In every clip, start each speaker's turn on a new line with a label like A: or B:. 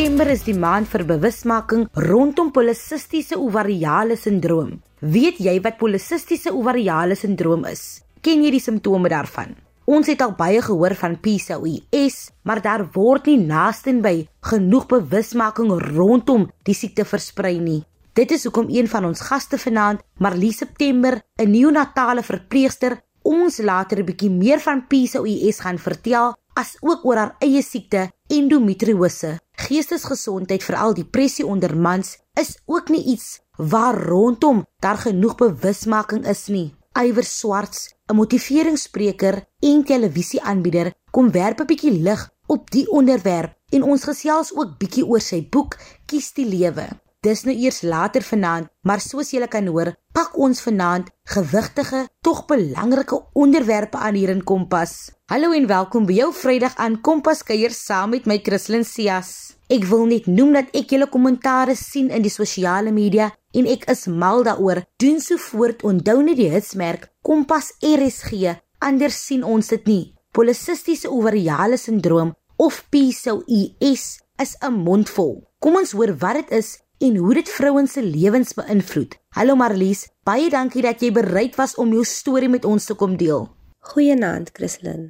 A: September is die maand vir bewusmaking rondom polisistiese ovariale sindroom. Weet jy wat polisistiese ovariale sindroom is? Ken jy die simptome daarvan? Ons het al baie gehoor van PCOS, maar daar word nie naaste by genoeg bewusmaking rondom die siekte versprei nie. Dit is hoekom een van ons gaste vanaand, Marlie September, 'n neonatale verpleegster, ons later 'n bietjie meer van PCOS gaan vertel as ook oor haar eie siekte endometriose. Geestesgesondheid, veral depressie onder mans, is ook nie iets waar rondom daar genoeg bewusmaking is nie. Iwer Swarts, 'n motiveringsspreker en televisieaanbieder, kom werp 'n bietjie lig op die onderwerp en ons gesels ook bietjie oor sy boek Kies die lewe. Dis nou eers later vanaand, maar soos julle kan hoor, pak ons vanaand gewigtige, tog belangrike onderwerpe aan hier in Kompas. Hallo en welkom by jou Vrydag aan Kompas kuier saam met my Christlyn Cias. Ek wil net noem dat ek julle kommentare sien in die sosiale media en ek is mal daaroor. Doen so voort, onthou net die hitsmerk Kompas RSG, anders sien ons dit nie. Polisistiese ovariale sindroom of PCOS is 'n mondvol. Kom ons hoor wat dit is en hoe dit vrouens se lewens beïnvloed. Hallo Marlies, baie dankie dat jy bereid was om jou storie met ons te kom deel.
B: Goeienaand, Christlyn.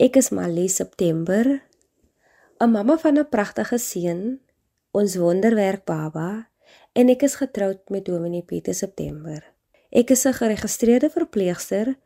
B: Ek is Marlies September, 'n mamma van 'n pragtige seun, ons wonderwerk baba, en ek is getroud met Dominee Pieter September. Ek is 'n geregistreerde verpleegster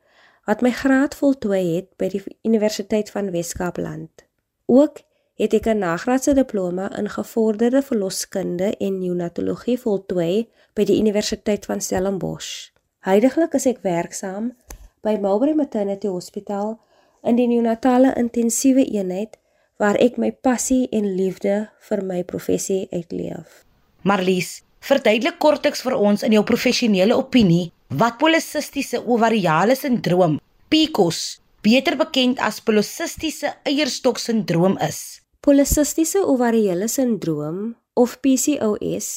B: wat my graad voltooi het by die Universiteit van Wes-Kaapland. Ook het ek 'n nagraadse diploma in gevorderde verloskunde en neonatologie voltooi by die Universiteit van Stellenbosch. Huidigelik is ek werksaam by Mulberry Maternity Hospital in die neonatale intensiewe eenheid waar ek my passie en liefde vir my professie uitleef.
A: Marlies, verduidelik kortliks vir ons in jou professionele opinie wat polisistiese ovariale sindroom, PCOS, beter bekend as polisistiese eierstok sindroom is.
B: Polisistiese ovariële sindroom of PCOS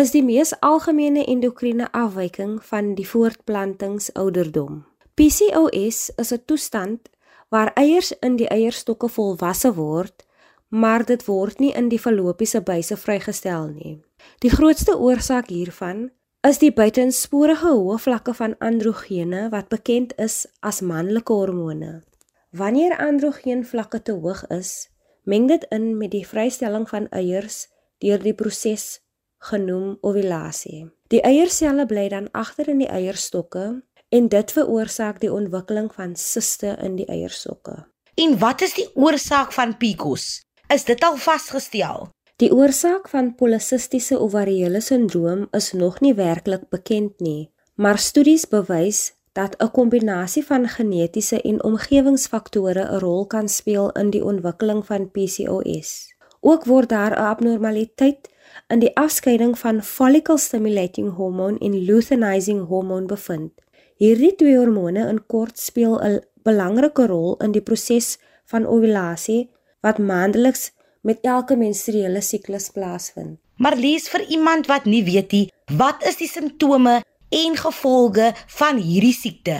B: is die mees algemene endokriene afwyking van die voortplantingsouderdom. PCOS is 'n toestand waar eiers in die eierstokke volwasse word, maar dit word nie in die fallopiese buise vrygestel nie. Die grootste oorsaak hiervan is die buitensporige hoë vlakke van androgene wat bekend is as manlike hormone. Wanneer androgeen vlakke te hoog is, Meng dit in met die vrystelling van eiers deur die proses genoem ovulasie. Die eierselle bly dan agter in die eierstokke en dit veroorsaak die ontwikkeling van siste in die eierstokke.
A: En wat is die oorsaak van PCOS? Is dit al vasgestel?
B: Die oorsaak van polisistiese ovariële sindroom is nog nie werklik bekend nie, maar studies bewys dat 'n kombinasie van genetiese en omgewingsfaktore 'n rol kan speel in die ontwikkeling van PCOS. Ook word daar 'n abnormaliteit in die afskeiding van follicle stimulating hormone en luteinizing hormone bevind. Hierdie twee hormone in kort speel 'n belangrike rol in die proses van ovulasie wat maandeliks met elke menstruele siklus plaasvind.
A: Maar lees vir iemand wat nie weet nie, wat is die simptome en gevolge van hierdie siekte.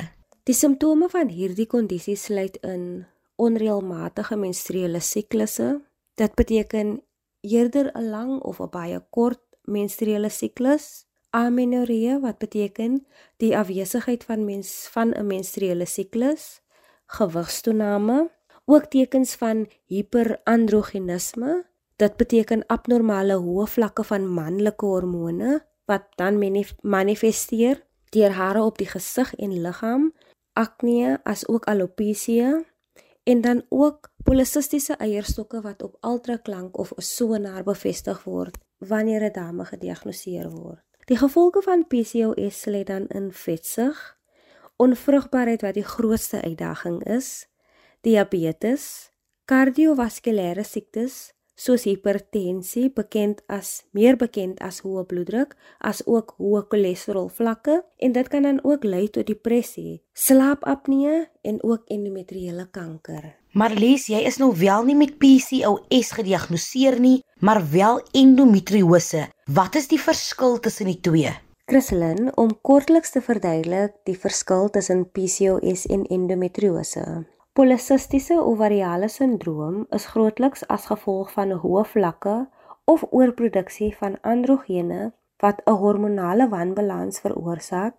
B: Die simptome van hierdie kondisie sluit in onreëlmatige menstruele siklusse. Dit beteken eerder 'n lang of 'n baie kort menstruele siklus. Amenorrhea wat beteken die afwesigheid van mens van 'n menstruele siklus, gewigstoename, ook tekens van hiperandrogenisme. Dit beteken abnormale hoë vlakke van manlike hormone wat dan manifesteer deur hare op die gesig en liggaam, akne as ook alopecia en dan ook polisistiese eierstokke wat op ultraklank of sonar bevestig word wanneer 'n dame gediagnoseer word. Die gevolge van PCOS lê dan in vetsug, onvrugbaarheid wat die grootste uitdaging is, diabetes, kardiovaskulêre siektes, soos hipertensie bekend as meer bekend as hoë bloeddruk as ook hoë cholesterol vlakke en dit kan dan ook lei tot depressie, slaapapnee en ook endometriële kanker.
A: Marlies, jy is nou wel nie met PCOS gediagnoseer nie, maar wel endometriose. Wat is die verskil tussen die twee?
B: Christlyn, om kortliks te verduidelik die verskil tussen PCOS en endometriose. Polisistiese ovariale sindroom is grootliks as gevolg van hoë vlakke of oorproduksie van androgene wat 'n hormonale wanbalans veroorsaak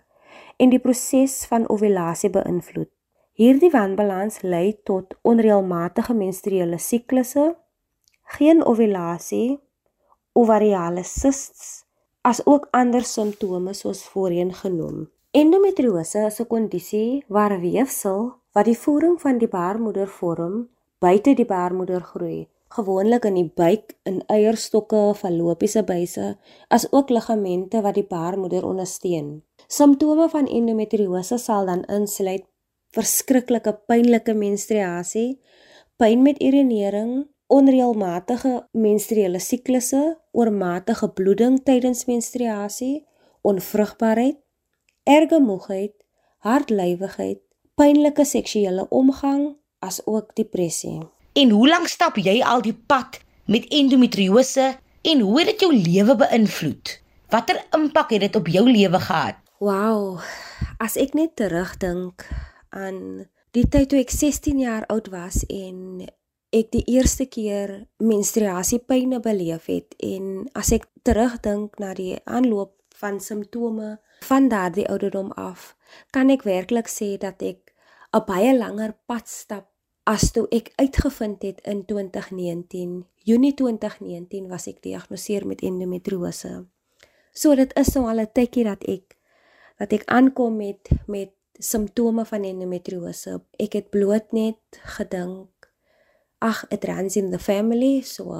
B: en die proses van ovulasie beïnvloed. Hierdie wanbalans lei tot onreëlmatige menstruele siklusse, geen ovulasie, ovariale cysts, asook ander simptome soos voorheen genoem. Endometriose is 'n kondisie waar weefsel wat die voering van die baarmoeder vorm, buite die baarmoeder groei, gewoonlik in die buik, in eierstokke, fallopiese buise, asook ligamente wat die baarmoeder ondersteun. Simptome van endometriose sal dan insluit verskriklike pynlike menstruasie, pyn met urinering, onreëlmatige menstruele siklusse, oormatige bloeding tydens menstruasie, onvrugbaarheid, erge moegheid, hartlywigheid, pynlike seksuele omgang, asook depressie.
A: En hoe lank stap jy al die pad met endometriose en hoe het dit jou lewe beïnvloed? Watter impak het dit op jou lewe gehad?
B: Wow. As ek net terugdink aan die tyd toe ek 16 jaar oud was en ek die eerste keer menstruasiepyne beleef het en as ek terugdink na die aanloop van simptome van daardie ouderdom af, kan ek werklik sê dat ek 'n baie langer pad stap as toe ek uitgevind het in 2019. Junie 2019 was ek gediagnoseer met endometriose. So dit is nou al 'n tydjie dat ek dat ek aankom met met simptome van endometriose. Ek het bloot net gedink ag, it runs in the family, so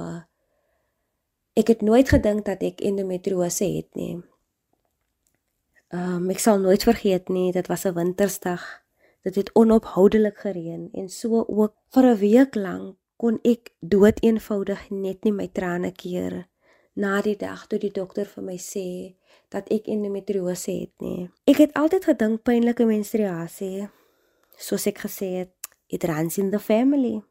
B: ek het nooit gedink dat ek endometriose het nie. Ehm um, ek sal nooit vergeet nie, dit was 'n wintersdag. Dit het onophoudelik gereën en so ook vir 'n week lank kon ek dood eenvoudig net nie my trane keer na die dag toe die dokter vir my sê dat ek endometriose het nie. Ek het altyd gedink pynlike menstruasie soos ek gesê het, it runs in the family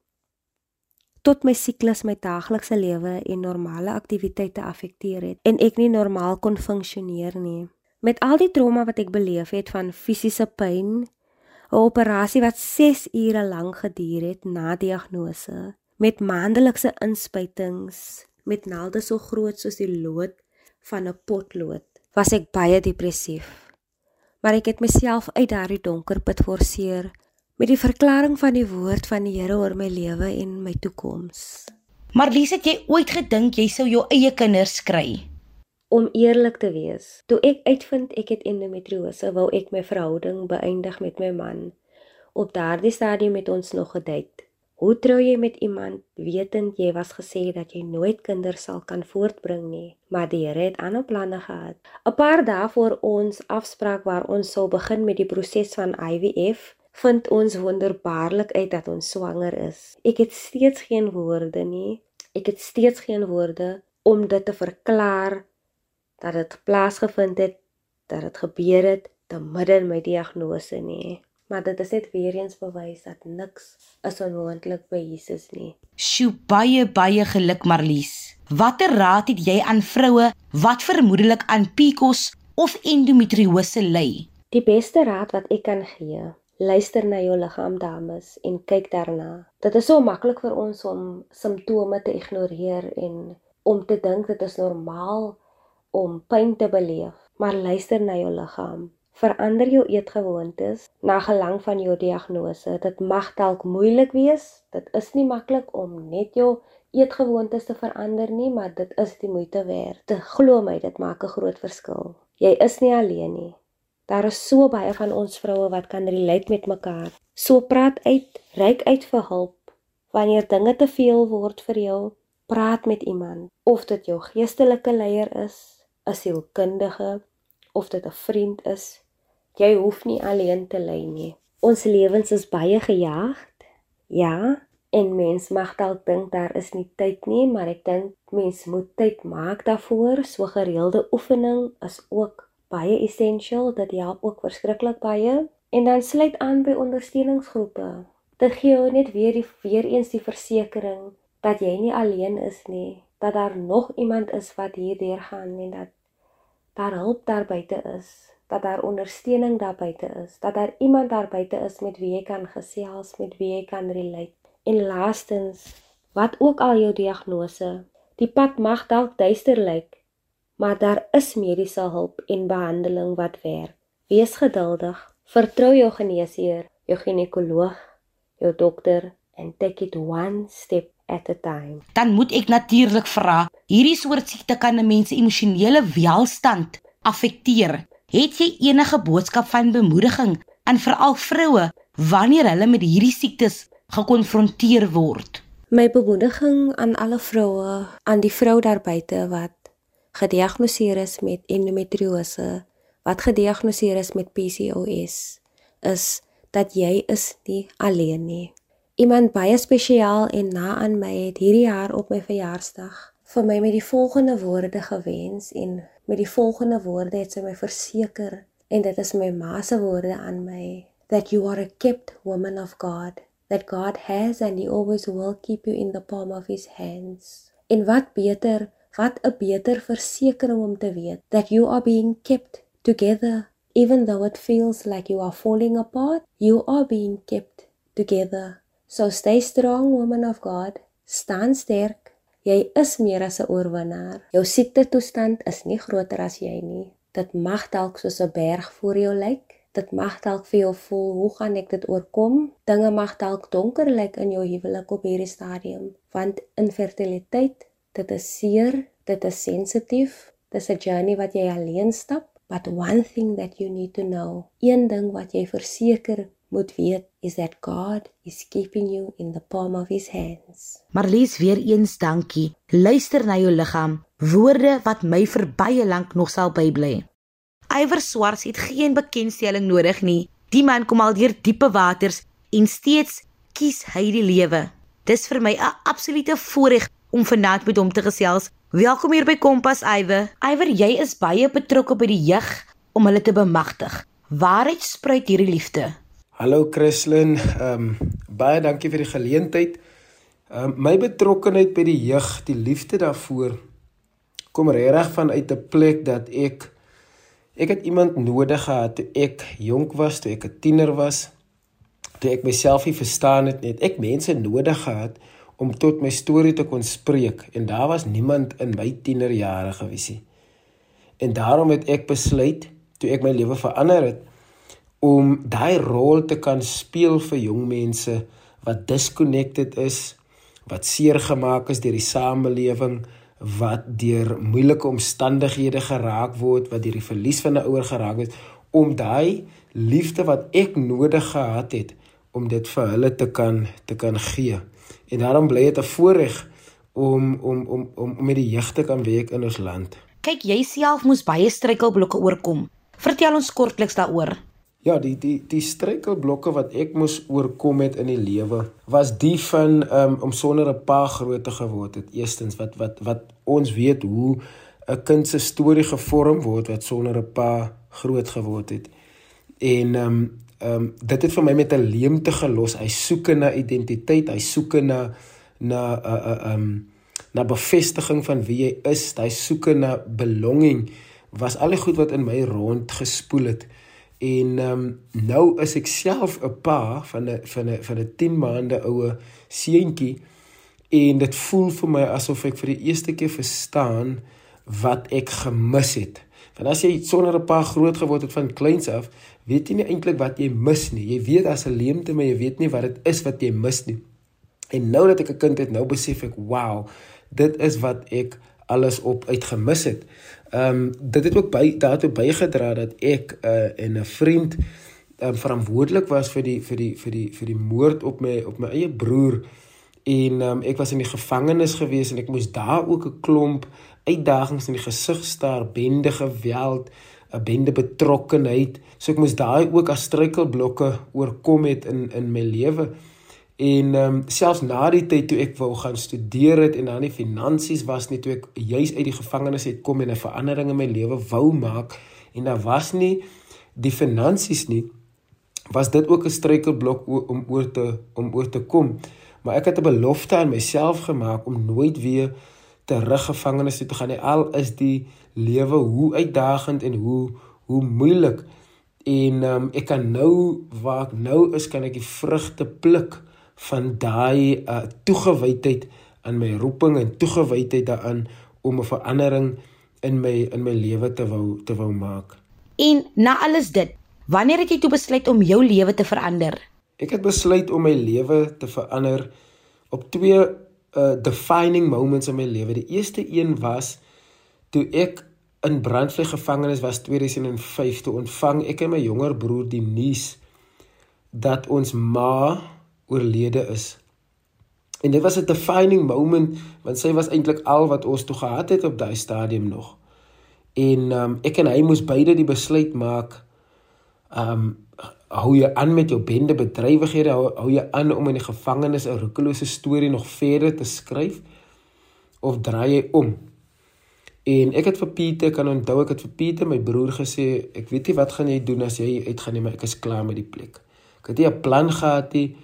B: tot my siklus my daaglikse lewe en normale aktiwiteite affekteer het en ek nie normaal kon funksioneer nie. Met al die trauma wat ek beleef het van fisiese pyn, 'n operasie wat 6 ure lank geduur het na diagnose, met maandelikse inspuitings met naalde so groot soos die lood van 'n potlood, was ek baie depressief. Maar ek het myself uit daardie donker put forceer met die verklaring van die woord van die Here oor my lewe en my toekoms.
A: Marlies, het jy ooit gedink jy sou jou eie kinders kry?
B: Om eerlik te wees, toe ek uitvind ek het endometriose, wou ek my verhouding beëindig met my man. Op daardie stadium het ons nog gedate. Hoe trou jy met iemand wetend jy was gesê dat jy nooit kinders sal kan voortbring nie, maar die Here het ander planne gehad. 'n Paar dae voor ons afspraak waar ons sou begin met die proses van IVF, vind ons wonderbaarlik uit dat ons swanger is. Ek het steeds geen woorde nie. Ek het steeds geen woorde om dit te verklaar dat dit plaasgevind het, dat dit gebeur het te midde in my diagnose nie. Maar dit is net weer eens bewys dat niks is onmoontlik by Jesus nie.
A: Sjoe, baie baie geluk Marlies. Watter raad het jy aan vroue wat vermoedelik aan PCOS of endometriose ly?
B: Die beste raad wat ek kan gee, luister na jou liggaam dames en kyk daarna. Dit is so maklik vir ons om simptome te ignoreer en om te dink dit is normaal om pyn te beleef, maar luister na jou liggaam. Verander jou eetgewoontes na gelang van jou diagnose. Dit mag dalk moeilik wees. Dit is nie maklik om net jou eetgewoontes te verander nie, maar dit is die moeite werd. Glo my, dit maak 'n groot verskil. Jy is nie alleen nie. Daar is so baie van ons vroue wat kan relate met mekaar. So praat uit, reik uit vir hulp. Wanneer dinge te veel word vir jou, praat met iemand. Of dit jou geestelike leier is, 'n sielkundige, of dit 'n vriend is. Jy hoef nie alleen te ly nie. Ons lewens is baie gejaagd. Ja, en mens mag dalk dink daar is nie tyd nie, maar ek dink mens moet tyd maak daarvoor. So gereelde oefening is ook baie essential, dit help ook verskriklik baie en dan sluit aan by ondersteuningsgroepe. Dit gee jou net weer die weer eens die versekering dat jy nie alleen is nie, dat daar nog iemand is wat hierdeur gaan en dat daar hulp daar buite is. dat daar ondersteuning daar buite is, dat daar iemand daar buite is met wie jy kan gesels, met wie jy kan relate. En laastens, wat ook al jou diagnose, die pad mag dalk duister lyk, maar daar is mediese hulp en behandeling wat werk. Wees geduldig, vertrou jou geneesheer, jou ginekoloog, jou dokter en take it one step at a time.
A: Dan moet ek natuurlik vra, hierdie soort siekte kan 'n mens se emosionele welstand affekteer. Het jy enige boodskap van bemoediging aan veral vroue wanneer hulle met hierdie siektes gekonfronteer word?
B: My bemoediging aan alle vroue, aan die vrou daar buite wat gediagnoseer is met endometriose, wat gediagnoseer is met PCOS, is dat jy is nie alleen nie. Iemand baie spesiaal en na aan my het hierdie jaar op my verjaarsdag vir my met die volgende woorde gewens en Met die volgende woorde het sy my verseker en dit is my ma se woorde aan my that you are a kept woman of God that God has and he always will keep you in the palm of his hands. En wat beter, wat 'n beter versekering om te weet that you are being kept together even though it feels like you are falling apart, you are being kept together. So stay strong woman of God, staan sterk Jy is meer as 'n oorwinnaar. Jou siekte toestand is nie groter as jy nie. Dit mag dalk soos 'n berg voor jou lyk. Dit mag dalk vir jou voel, hoe gaan ek dit oorkom? Dinge mag dalk donker lyk in jou huwelik op hierdie stadium, want infertiliteit, dit is seer, dit is sensitief. Dis 'n journey wat jy alleen stap, but one thing that you need to know, een ding wat jy verseker moet weet is that God is keeping you in the palm of his hands.
A: Marlies weer eens dankie. Luister na jou liggaam. Woorde wat my vir baie lank nog sal bybly. Iwer Swarts het geen bekendstelling nodig nie. Die man kom al deur diepe waters en steeds kies hy die lewe. Dis vir my 'n absolute voorreg om vanaand met hom te gesels. Welkom hier by Kompas Iwer. Iwer, jy is baie betrokke by die jeug om hulle te bemagtig. Waaruit spruit hierdie liefde?
C: Hallo Christlyn, ehm um, baie dankie vir die geleentheid. Ehm um, my betrokkeheid by die jeug, die liefde daarvoor kom regtig vanuit 'n plek dat ek ek het iemand nodig gehad toe ek jonk was, toe ek 'n tiener was, toe ek myself nie verstaan het nie. Ek mense nodig gehad om tot my storie te kon spreek en daar was niemand in my tienerjare gewees nie. En daarom het ek besluit toe ek my lewe verander het om daai rol te kan speel vir jong mense wat disconnected is, wat seer gemaak is deur die samelewing, wat deur moeilike omstandighede geraak word, wat deur die verlies van 'n ouer geraak het, om daai liefde wat ek nodig gehad het om dit vir hulle te kan te kan gee. En daarom bly dit 'n voorreg om om om om met die jeug te kan werk in ons land.
A: Kyk, jy self moes baie struikelblokke oorkom. Vertel ons kortliks daaroor.
C: Ja, die die die struikelblokke wat ek moes oorkom het in die lewe was die van um, om sonder 'n pa groot te geword het. Eerstens wat wat wat ons weet hoe 'n kind se storie gevorm word wat sonder 'n pa groot geword het. En ehm um, ehm um, dit het vir my met 'n leemte gelos. Hy soek na identiteit, hy soek na na 'n uh, 'n uh, ehm um, na bevestiging van wie hy is. Hy soek na belonging was al die goed wat in my rond gespoel het. En ehm um, nou is ek self 'n pa van 'n van 'n van 'n 10 maande oue seentjie en dit voel vir my asof ek vir die eerste keer verstaan wat ek gemis het. Want as jy sonder 'n pa groot geword het van kleins af, weet jy nie eintlik wat jy mis nie. Jy weet as 'n leemte, maar jy weet nie wat dit is wat jy mis nie. En nou dat ek 'n kind het, nou besef ek, wow, dit is wat ek alles op uitgemis het. Ehm um, dit het ook by daartoe bygedra dat ek uh, en 'n vriend um, verantwoordelik was vir die vir die vir die vir die moord op my op my eie broer en um, ek was in die gevangenis gewees en ek moes daar ook 'n klomp uitdagings in die gesig staar, bende geweld, 'n bende betrokkenheid. So ek moes daai ook as struikelblokke oorkom het in in my lewe. En ehm um, selfs na die tyd toe ek wou gaan studeer het en dan nie finansies was nie toe ek juis uit die gevangenis het kom en 'n verandering in my lewe wou maak en daar was nie die finansies nie was dit ook 'n struikelblok om oor te om oor te kom. Maar ek het 'n belofte aan myself gemaak om nooit weer terug gevangenis toe te gaan nie al is die lewe hoe uitdagend en hoe hoe moeilik en um, ek kan nou waar ek nou is kan ek die vrugte pluk van daai uh, toegewydheid aan my roeping en toegewydheid daaraan om 'n verandering in my in my lewe te wou te wou maak.
A: En na alles dit, wanneer het jy toe besluit om jou lewe te verander?
C: Ek het besluit om my lewe te verander op twee uh defining moments in my lewe. Die eerste een was toe ek in Brandvlei gevangenis was 2005 toe ontvang ek en my jonger broer die nuus dat ons ma oorlede is. En dit was 'n defining moment want sy was eintlik al wat ons toe gehad het op daai stadium nog. En um, ek en hy moes beide die besluit maak um hou jy aan met jou bende bedrywighede hou, hou jy aan om in die gevangenis 'n roekelose storie nog verder te skryf of draai jy om? En ek het vir Pieter kan onthou ek het vir Pieter my broer gesê ek weet nie wat gaan jy doen as jy uitgaan nie maar ek is klaar met die plek. Ek het nie 'n plan gehad nie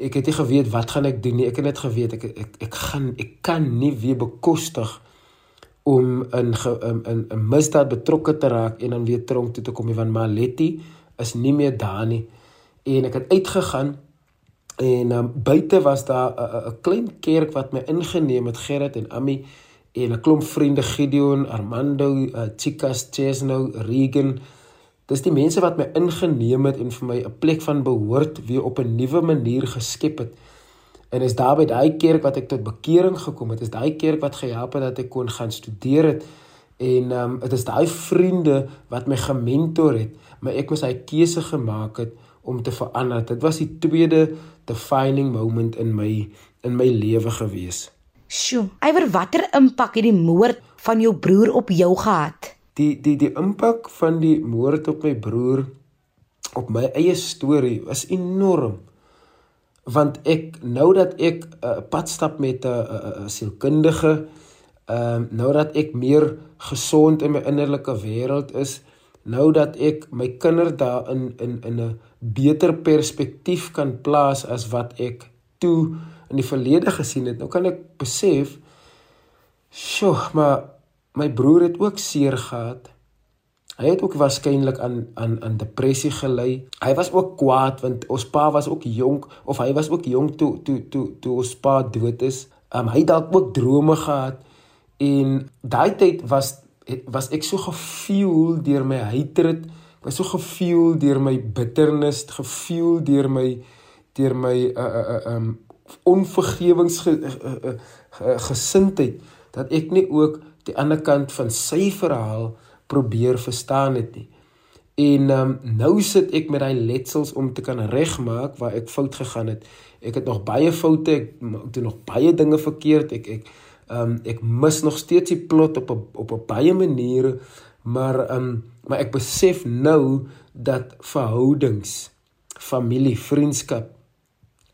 C: ek het nie geweet wat gaan ek doen nie. Ek het net geweet ek ek ek gaan ek kan nie weer bekostig om in in 'n misdaad betrokke te raak en dan weer tronk toe te kom want Maletti is nie meer daar nie. En ek het uitgegaan en um, buite was daar 'n klein kerk wat my ingeneem het Gerrit en Ami en 'n klomp vriende Gideon, Armando, uh, Chicas, Chesno, Regan Dis die mense wat my ingeneem het en vir my 'n plek van behoort weer op 'n nuwe manier geskep het. En is daar by daai kerk wat ek tot bekering gekom het, is daai kerk wat gehelp het dat ek kon gaan studeer het. En ehm um, dit is daai vriende wat my gementor het, maar ek moes hy keuse gemaak het om te verander. Dit was die tweede defining moment in my in my lewe gewees.
A: Sjoe, eiwer watter impak het die moord van jou broer op jou gehad?
C: Die die die impak van die moord op my broer op my eie storie was enorm. Want ek nou dat ek 'n uh, pad stap met 'n uh, uh, uh, sielkundige ehm uh, nou dat ek meer gesond in my innerlike wêreld is nou dat ek my kinders daar in in in 'n beter perspektief kan plaas as wat ek toe in die verlede gesien het. Nou kan ek besef sjoe maar My broer het ook seer gehad. Hy het ook waarskynlik aan aan aan depressie gely. Hy was ook kwaad want ons pa was ook jonk of hy was ook jonk toe toe toe toe ons pa dood is. Um, hy het dalk ook drome gehad en daai tyd was was ek so gevoel deur my hatred, was so gevoel deur my bitternis, gevoel deur my deur my uh uh, um onvergewensgesindheid uh, uh, uh, uh, dat ek nie ook die ander kant van sy verhaal probeer verstaan het nie. En um, nou sit ek met daai letsels om te kan regmaak waar ek fout gegaan het. Ek het nog baie foute, ek doen nog baie dinge verkeerd. Ek ek um, ek mis nog steeds die plot op 'n op 'n baie maniere, maar um, maar ek besef nou dat verhoudings, familie, vriendskap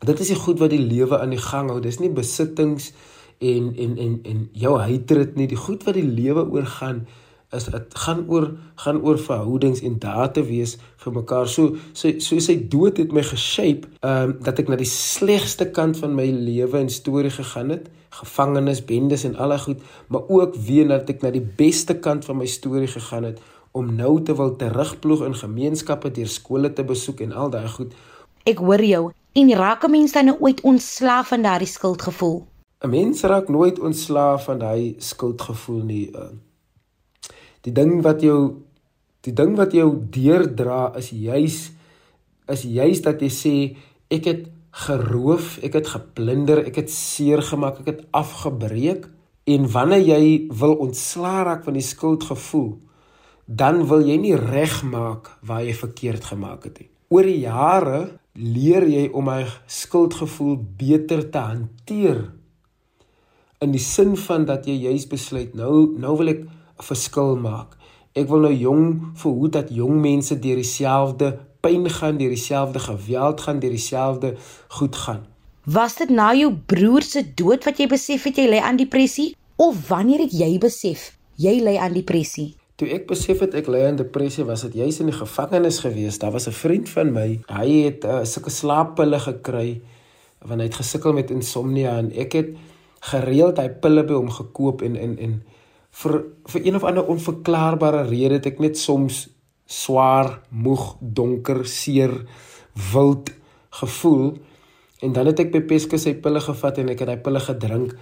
C: dit is die goed wat die lewe aan die gang hou. Dis nie besittings en en en en jou hatred nie. Die goed wat die lewe oor gaan is dit gaan oor gaan oor verhoudings en daar te wees vir mekaar. So so so sy dood het my geshape ehm um, dat ek na die slegste kant van my lewe en storie gegaan het. Gevangenes bendes en al daai goed maar ook weer dat ek na die beste kant van my storie gegaan het om nou te wil terugploeg in gemeenskappe deur skole te besoek en al daai goed.
A: Ek hoor jou. En raak 'n mens dan nou ooit ontslaaf van daardie skuldgevoel
C: 'n mens raak nooit ontslaaf van daai skuldgevoel nie. Uh. Die ding wat jou die ding wat jou deurdra is juis is juis dat jy sê ek het geroof, ek het geplunder, ek het seer gemaak, ek het afgebreek en wanneer jy wil ontslaa raak van die skuldgevoel, dan wil jy nie regmaak waar jy verkeerd gemaak het nie. Oor die jare leer jy om my skuldgevoel beter te hanteer in die sin van dat jy juis besluit nou nou wil ek 'n verskil maak. Ek wil nou jong verhoed dat jong mense deur dieselfde pyn gaan, deur dieselfde geweld gaan, deur dieselfde goed gaan.
A: Was dit na jou broer se dood wat jy besef het jy ly aan depressie of wanneer het jy besef jy ly aan depressie?
C: Toe ek besef het ek ly aan depressie, was dit juis in die gevangenis gewees. Daar was 'n vriend van my. Hy het uh, sulke slaappille gekry want hy het gesukkel met insomnia en ek het gereeld hy pille by hom gekoop en en en vir vir een of ander onverklaarbare rede het ek net soms swaar, moeg, donker, seer, wild gevoel. En dan het ek by Pesca sy pille gevat en ek het daai pille gedrink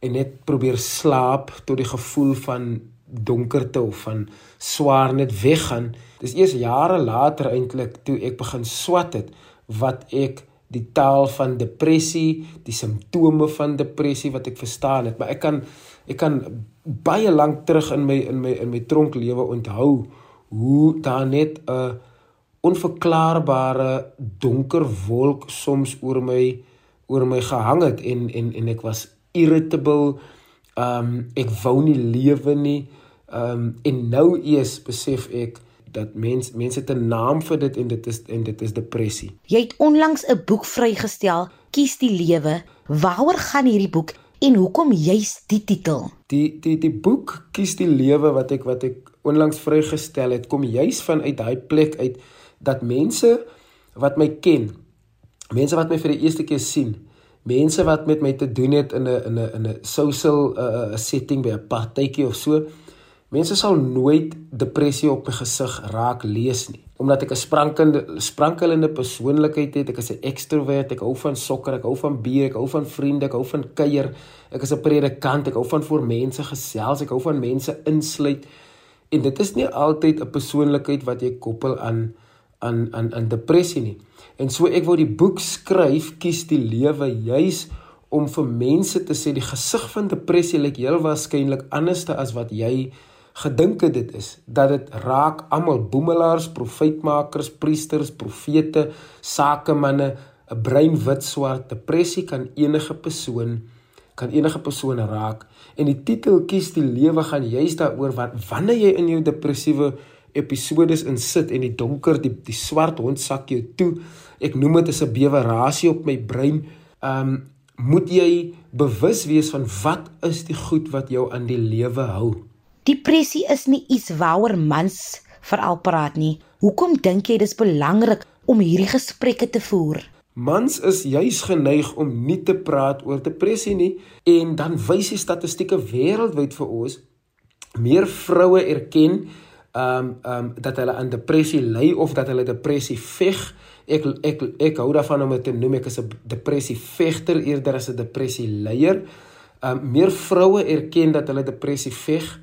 C: en net probeer slaap tot die gevoel van donkerte of van swaar net weggaan. Dis eers jare later eintlik toe ek begin swat het wat ek die taal van depressie, die simptome van depressie wat ek verstaan het, maar ek kan ek kan baie lank terug in my in my in my tronklewe onthou hoe daar net 'n onverklaarbare donker wolk soms oor my oor my gehang het en en en ek was irritable. Um ek wou nie lewe nie. Um en nou eers besef ek dat mens mense 'n naam vir dit en dit is en dit is depressie.
A: Jy het onlangs 'n boek vrygestel, Kies die lewe. Waaroor gaan hierdie boek en hoekom juist die titel?
C: Die die die boek Kies die lewe wat ek wat ek onlangs vrygestel het, kom juist vanuit daai plek uit dat mense wat my ken, mense wat my vir die eerste keer sien, mense wat met my te doen het in 'n in 'n in 'n social uh, setting by 'n partytjie of so, Mense sal nooit depressie op my gesig raak lees nie, omdat ek 'n sprankelende sprankelende persoonlikheid het. Ek is 'n ekstrovert, ek hou van sokker, ek hou van bier, ek hou van vriende, ek hou van kuier. Ek is 'n predikant, ek hou van voor mense gesels, ek hou van mense insluit. En dit is nie altyd 'n persoonlikheid wat jy koppel aan aan aan aan depressie nie. En so ek wou die boek skryf, kies die lewe juis om vir mense te sê die gesig van depressie lyk heel waarskynlik anderste as wat jy gedink het dit is dat dit raak almal boemelaars, profetmakers, priesters, profete, sakemanne, 'n brein wit swart depressie kan enige persoon kan enige persoon raak. En die titel kies die lewe gaan juist daaroor wat wanneer jy in jou depressiewe episodes insit en die donker die die swart hond sak jou toe ek noem dit as 'n bewerasie op my brein um moet jy bewus wees van wat is die goed wat jou aan die lewe hou
A: Depressie is nie iets waaroor mans veral praat nie. Hoekom dink jy dis belangrik om hierdie gesprekke te voer?
C: Mans is juis geneig om nie te praat oor depressie nie en dan wys die statistieke wêreldwyd vir ons meer vroue erken ehm um, ehm um, dat hulle aan depressie ly of dat hulle depressie veg. Ek ek ek hou daarvan om dit te noem ek is 'n depressie vegter eerder as 'n depressie leier. Ehm um, meer vroue erken dat hulle depressie veg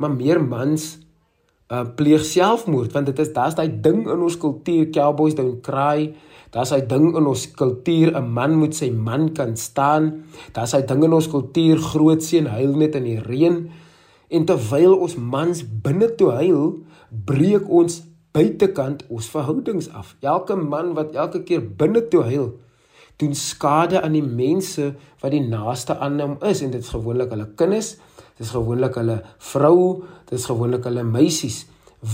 C: maar meer mans uh pleeg selfmoord want dit is daar's daai ding in ons kultuur cowboys don't cry daar's daai ding in ons kultuur 'n man moet sy man kan staan daar's daai ding in ons kultuur groot seun huil net in die reën en terwyl ons mans binne toe huil breek ons buitekant ons verhoudings af. Elke man wat elke keer binne toe huil doen skade aan die mense wat die naaste aan hom is en dit is gewoonlik hulle kinders Dis gewoonlik hulle vrou, dis gewoonlik hulle meisies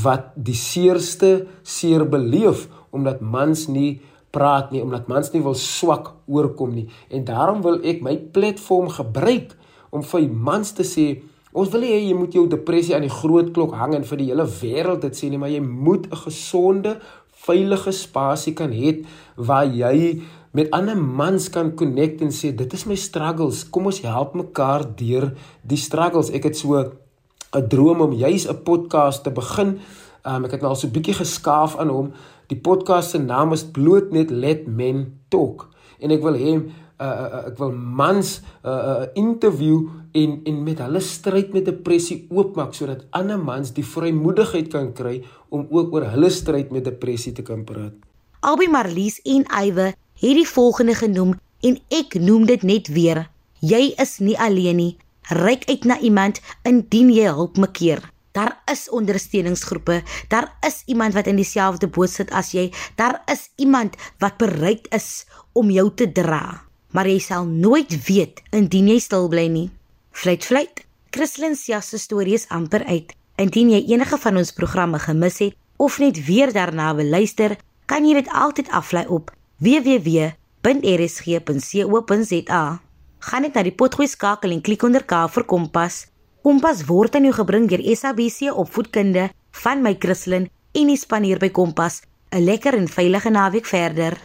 C: wat die seerste seer beleef omdat mans nie praat nie, omdat mans nie wil swak oorkom nie. En daarom wil ek my platform gebruik om vir mans te sê Ons wil hê jy moet jou depressie aan die groot klok hang en vir die hele wêreld dit sê nie, maar jy moet 'n gesonde, veilige spasie kan hê waar jy met ander mans kan connect en sê dit is my struggles. Kom ons help mekaar deur die struggles. Ek het so 'n droom om juis 'n podcast te begin. Um, ek het nou al so 'n bietjie geskaaf aan hom. Die podcast se naam is bloot net Let Men Talk. En ek wil hê uh, uh, ek wil mans 'n uh, uh, interview en en met hulle stryd met depressie oopmaak sodat ander mans die vrymoedigheid kan kry om ook oor hulle stryd met depressie te kan praat.
A: Albei Marlies en Eywe het die volgende genoem en ek noem dit net weer. Jy is nie alleen nie. Ryk uit na iemand indien jy hulp mekeer. Daar is ondersteuningsgroepe. Daar is iemand wat in dieselfde boot sit as jy. Daar is iemand wat bereid is om jou te dra. Maar jy sal nooit weet indien jy stil bly nie. Fluit fluit. Christlyn se storie is amper uit. Indien jy enige van ons programme gemis het of net weer daarna wil luister, kan jy dit altyd aflaai op www.rsg.co.za. Gaan net na die potgooi skakel en klik onder K vir Kompas. Kompas word aan jou gebring deur SABC Opvoedkunde van my Christlyn en die span hier by Kompas. 'n Lekker en veilige naweek verder.